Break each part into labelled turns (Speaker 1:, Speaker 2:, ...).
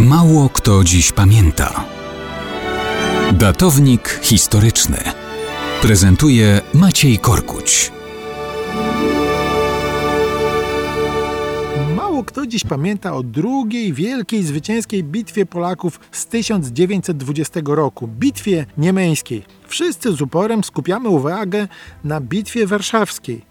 Speaker 1: Mało kto dziś pamięta. Datownik historyczny prezentuje Maciej Korkuć.
Speaker 2: Mało kto dziś pamięta o drugiej wielkiej zwycięskiej bitwie Polaków z 1920 roku bitwie niemeńskiej. Wszyscy z uporem skupiamy uwagę na bitwie warszawskiej,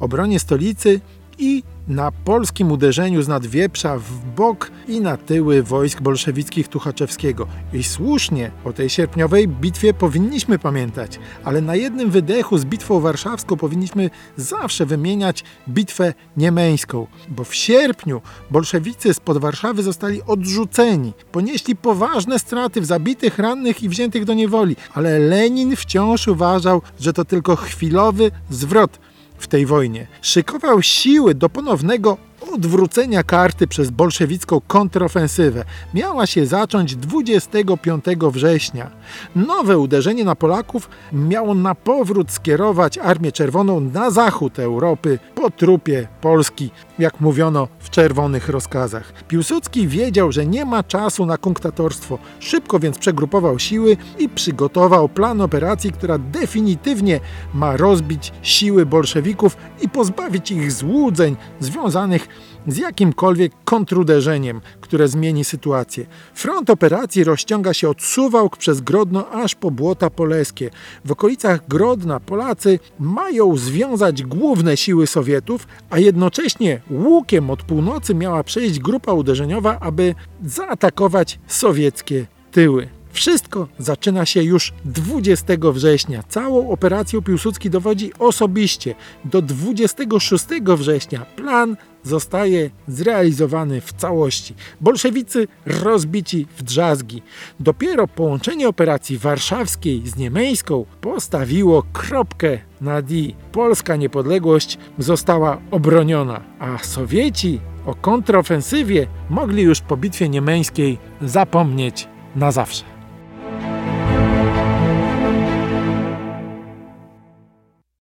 Speaker 2: obronie stolicy i na polskim uderzeniu z nadwieprza w bok i na tyły wojsk bolszewickich Tuchaczewskiego. I słusznie o tej sierpniowej bitwie powinniśmy pamiętać, ale na jednym wydechu z bitwą warszawską powinniśmy zawsze wymieniać bitwę niemeńską, bo w sierpniu bolszewicy spod Warszawy zostali odrzuceni, ponieśli poważne straty w zabitych, rannych i wziętych do niewoli, ale Lenin wciąż uważał, że to tylko chwilowy zwrot w tej wojnie. Szykował siły do ponownego odwrócenia karty przez bolszewicką kontrofensywę. Miała się zacząć 25 września. Nowe uderzenie na Polaków miało na powrót skierować Armię Czerwoną na zachód Europy po trupie Polski, jak mówiono w czerwonych rozkazach. Piłsudski wiedział, że nie ma czasu na kunktatorstwo. Szybko więc przegrupował siły i przygotował plan operacji, która definitywnie ma rozbić siły bolszewików i pozbawić ich złudzeń związanych z jakimkolwiek kontruderzeniem, które zmieni sytuację. Front operacji rozciąga się od Suwałk przez Grodno aż po Błota Poleskie. W okolicach Grodna Polacy mają związać główne siły Sowietów, a jednocześnie łukiem od północy miała przejść grupa uderzeniowa, aby zaatakować sowieckie tyły. Wszystko zaczyna się już 20 września. Całą operacją Piłsudski dowodzi osobiście. Do 26 września plan zostaje zrealizowany w całości. Bolszewicy rozbici w drzazgi. Dopiero połączenie operacji warszawskiej z niemiecką postawiło kropkę na D. Polska niepodległość została obroniona, a Sowieci o kontrofensywie mogli już po bitwie niemeńskiej zapomnieć na zawsze.